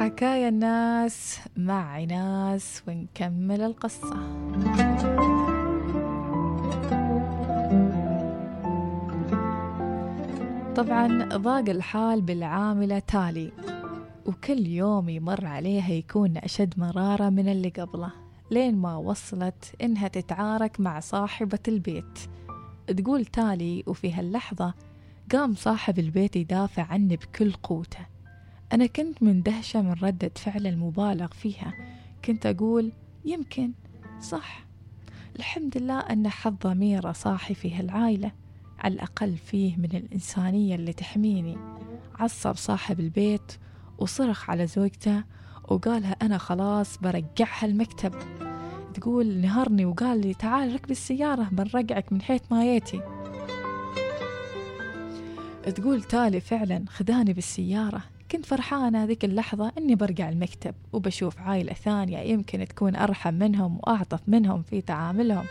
حكايا الناس مع عناس ونكمل القصة. طبعا ضاق الحال بالعاملة تالي وكل يوم يمر عليها يكون أشد مرارة من اللي قبله لين ما وصلت إنها تتعارك مع صاحبة البيت. تقول تالي وفي هاللحظة قام صاحب البيت يدافع عني بكل قوته. أنا كنت مندهشة من ردة فعل المبالغ فيها. كنت أقول يمكن. صح. الحمد لله أن حظ ضميره صاحي في هالعائلة على الأقل فيه من الإنسانية اللي تحميني. عصب صاحب البيت وصرخ على زوجته وقالها أنا خلاص برجعها المكتب تقول نهرني. وقال لي تعال ركب السيارة بنرجعك من حيث ما ياتي تقول تالي فعلا خذاني بالسيارة. كنت فرحانة هذيك اللحظة أني برجع المكتب وبشوف عائلة ثانية يمكن تكون أرحم منهم وأعطف منهم في تعاملهم.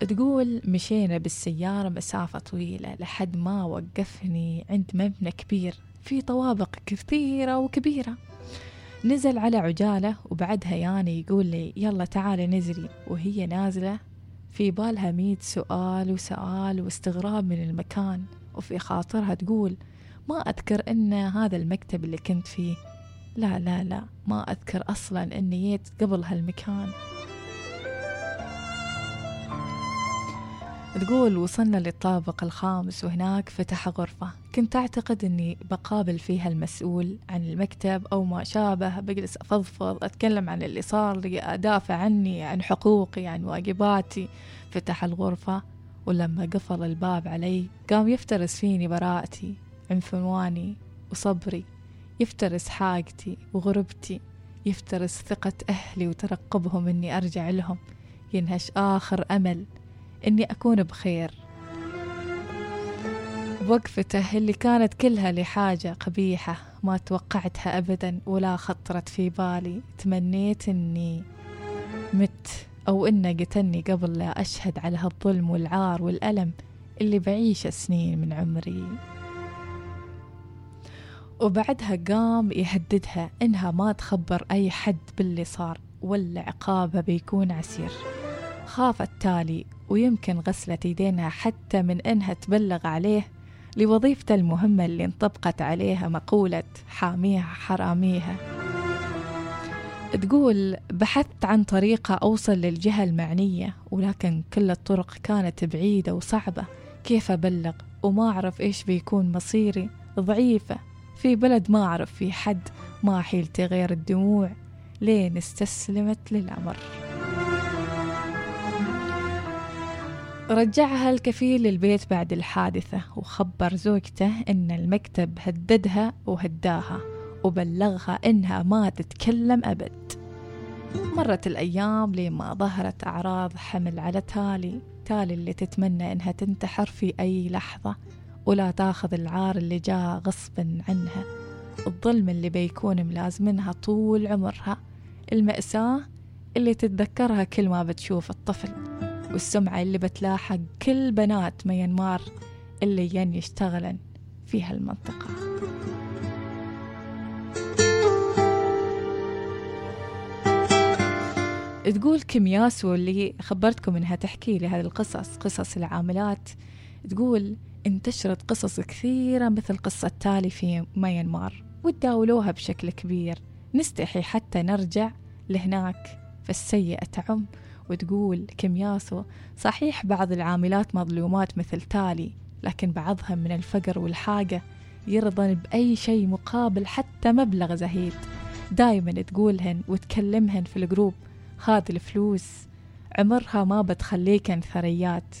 تقول مشينا بالسيارة مسافة طويلة لحد ما وقفني عند مبنى كبير في طوابق كثيرة وكبيرة. نزل على عجالة وبعدها ياني يقول لي يلا تعالي نزلي وهي نازلة في بالها ميت سؤال وسؤال واستغراب من المكان. وفي خاطرها تقول ما أذكر أن هذا المكتب اللي كنت فيه. لا لا لا ما أذكر أصلا أني جيت قبل هالمكان. تقول وصلنا للطابق الخامس وهناك فتح غرفة. كنت أعتقد أني بقابل فيها المسؤول عن المكتب أو ما شابه. بجلس أفضفض أتكلم عن اللي صار لي أدافع عني عن حقوقي عن واجباتي. فتح الغرفة ولما قفل الباب علي قام يفترس فيني براءتي. عنفواني وصبري يفترس حاجتي وغربتي يفترس ثقة أهلي وترقبهم أني أرجع لهم ينهش آخر أمل أني أكون بخير. بوقفته اللي كانت كلها لحاجة قبيحة ما توقعتها أبدا ولا خطرت في بالي. تمنيت أني مت أو إنه قتلني قبل لا أشهد على هالظلم والعار والألم اللي بعيشه سنين من عمري. وبعدها قام يهددها إنها ما تخبر أي حد باللي صار ولا عقابها بيكون عسير. خافت تالي ويمكن غسلت يدينها حتى من إنها تبلغ عليه لوظيفته المهمة اللي انطبقت عليها مقولة حاميها حراميها. تقول بحثت عن طريقة أوصل للجهة المعنية ولكن كل الطرق كانت بعيدة وصعبة. كيف أبلغ؟ وما أعرف إيش بيكون مصيري؟ ضعيفة. في بلد ما أعرف في حد ما حيلتي غير الدموع. لين استسلمت للأمر. رجعها الكفيل للبيت بعد الحادثة وخبر زوجته إن المكتب هددها وهداها وبلغها إنها ما تتكلم أبد. مرت الأيام لما ظهرت أعراض حمل على تالي. تالي اللي تتمنى إنها تنتحر في أي لحظة. ولا تاخذ العار اللي جاء غصبا عنها. الظلم اللي بيكون ملازمنها طول عمرها. المأساة اللي تتذكرها كل ما بتشوف الطفل. والسمعة اللي بتلاحق كل بنات ميانمار اللي ين يشتغلن في هالمنطقة. تقول كيمياسو اللي خبرتكم إنها تحكي لي هذه القصص قصص العاملات. تقول انتشرت قصص كثيرة مثل قصة تالي في ميانمار وتداولوها بشكل كبير. نستحي حتى نرجع لهناك فالسيئة تعم وتقول كيمياسو صحيح بعض العاملات مظلومات مثل تالي لكن بعضهم من الفقر والحاجة يرضن بأي شيء مقابل حتى مبلغ زهيد. دايما تقولهن وتكلمهن في الجروب هذه الفلوس عمرها ما بتخليكن ثريات.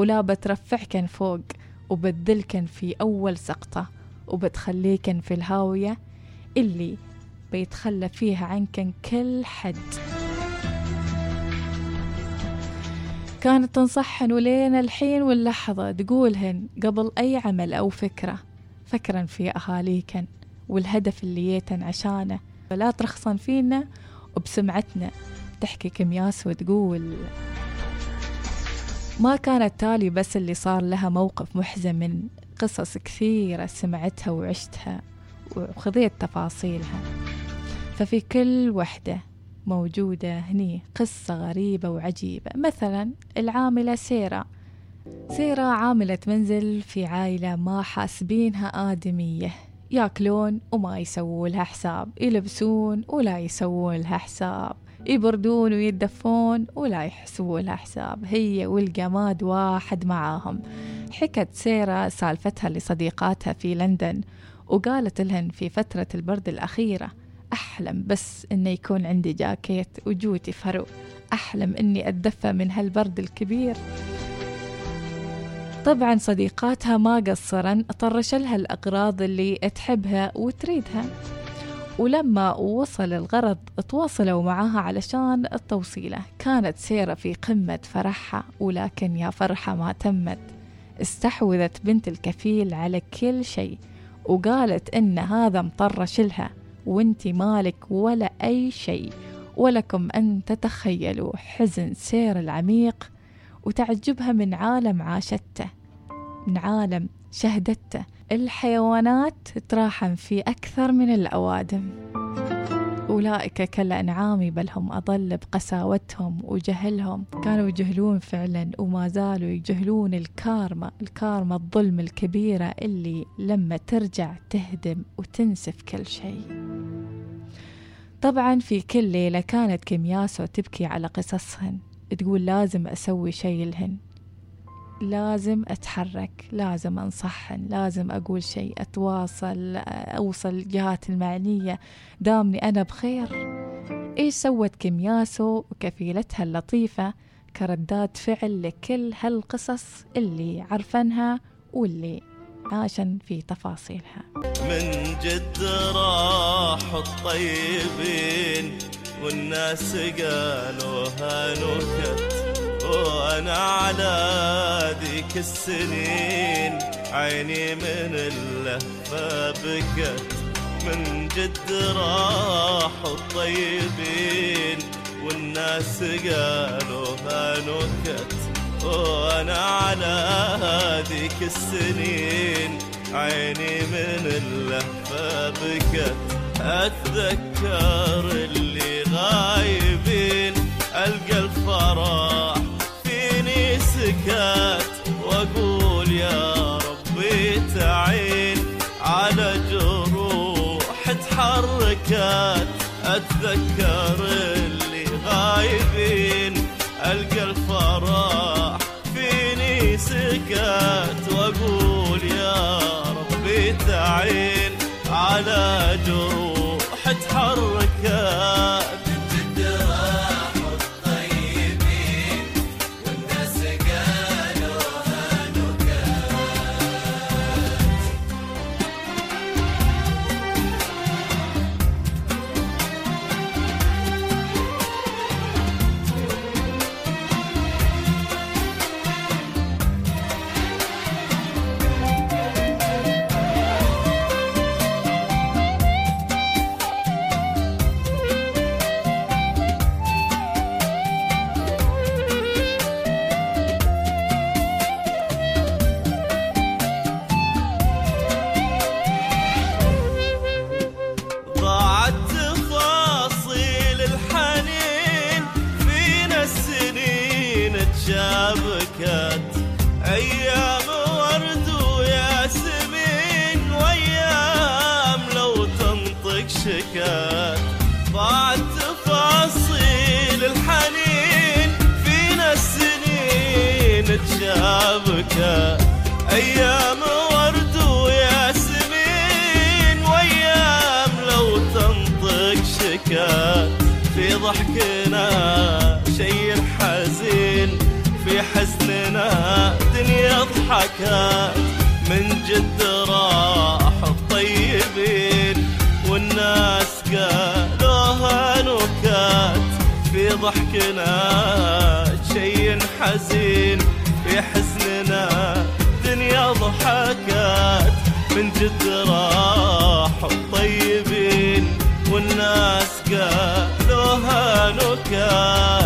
ولا بترفعكن فوق وبتذلكن في أول سقطة وبتخليكن في الهاوية اللي بيتخلى فيها عنكن كل حد. كانت تنصحهن ولين الحين واللحظة تقولهن قبل أي عمل أو فكرة فكرا في أهاليكن والهدف اللي جيتن عشانه. فلا ترخصن فينا وبسمعتنا تحكي كمياس وتقول ما كانت تالي بس اللي صار لها موقف محزن من قصص كثيرة سمعتها وعشتها وخذيت تفاصيلها. ففي كل وحدة موجودة هني قصة غريبة وعجيبة. مثلا العاملة سيرة سيرة عاملة منزل في عائلة ما حاسبينها آدمية. ياكلون وما يسووا لها حساب يلبسون ولا يسوون لها حساب. يبردون ويدفون ولا يحسبوا لها حساب. هي والجماد واحد معاهم. حكت سيرة سالفتها لصديقاتها في لندن وقالت لهن في فترة البرد الأخيرة أحلم بس إنه يكون عندي جاكيت وجوتي فرو أحلم إني أتدفى من هالبرد الكبير. طبعا صديقاتها ما قصرن طرش لها الأغراض اللي تحبها وتريدها. ولما وصل الغرض تواصلوا معاها علشان التوصيلة. كانت سيرة في قمة فرحها ولكن يا فرحة ما تمت. استحوذت بنت الكفيل على كل شيء وقالت إن هذا مطرش لها مالك ولا أي شيء. ولكم أن تتخيلوا حزن سير العميق وتعجبها من عالم عاشته من عالم شهدته. الحيوانات تراحم في أكثر من الأوادم. أولئك كالأنعام بل هم أضل بقساوتهم وجهلهم. كانوا يجهلون فعلا وما زالوا يجهلون الكارما الكارما الظلم الكبيرة اللي لما ترجع تهدم وتنسف كل شيء. طبعا في كل ليلة كانت كيمياسو تبكي على قصصهن. تقول لازم أسوي شيء لهن. لازم أتحرك لازم أنصحن لازم أقول شيء أتواصل أوصل الجهات المعنية. دامني أنا بخير. إيش سوت كيمياسو وكفيلتها اللطيفة؟ كردات فعل لكل هالقصص اللي عرفنها واللي عاشن في تفاصيلها. من جد راح الطيبين والناس قالوها نكت وأنا على ذيك السنين عيني من اللهفة بكت من جد راح الطيبين والناس قالوها نكت. وأنا على ذيك السنين عيني من اللهفة بكت أتذكر اللي غايبين ألقى الفرح تحركت أتذكر تشابكت أيام ورد وياسمين وأيام لو تنطق شكات في ضحكنا شي حزين في حزننا دنيا ضحكات من جد راح من جد راح الطيبين والناس قالوها نكات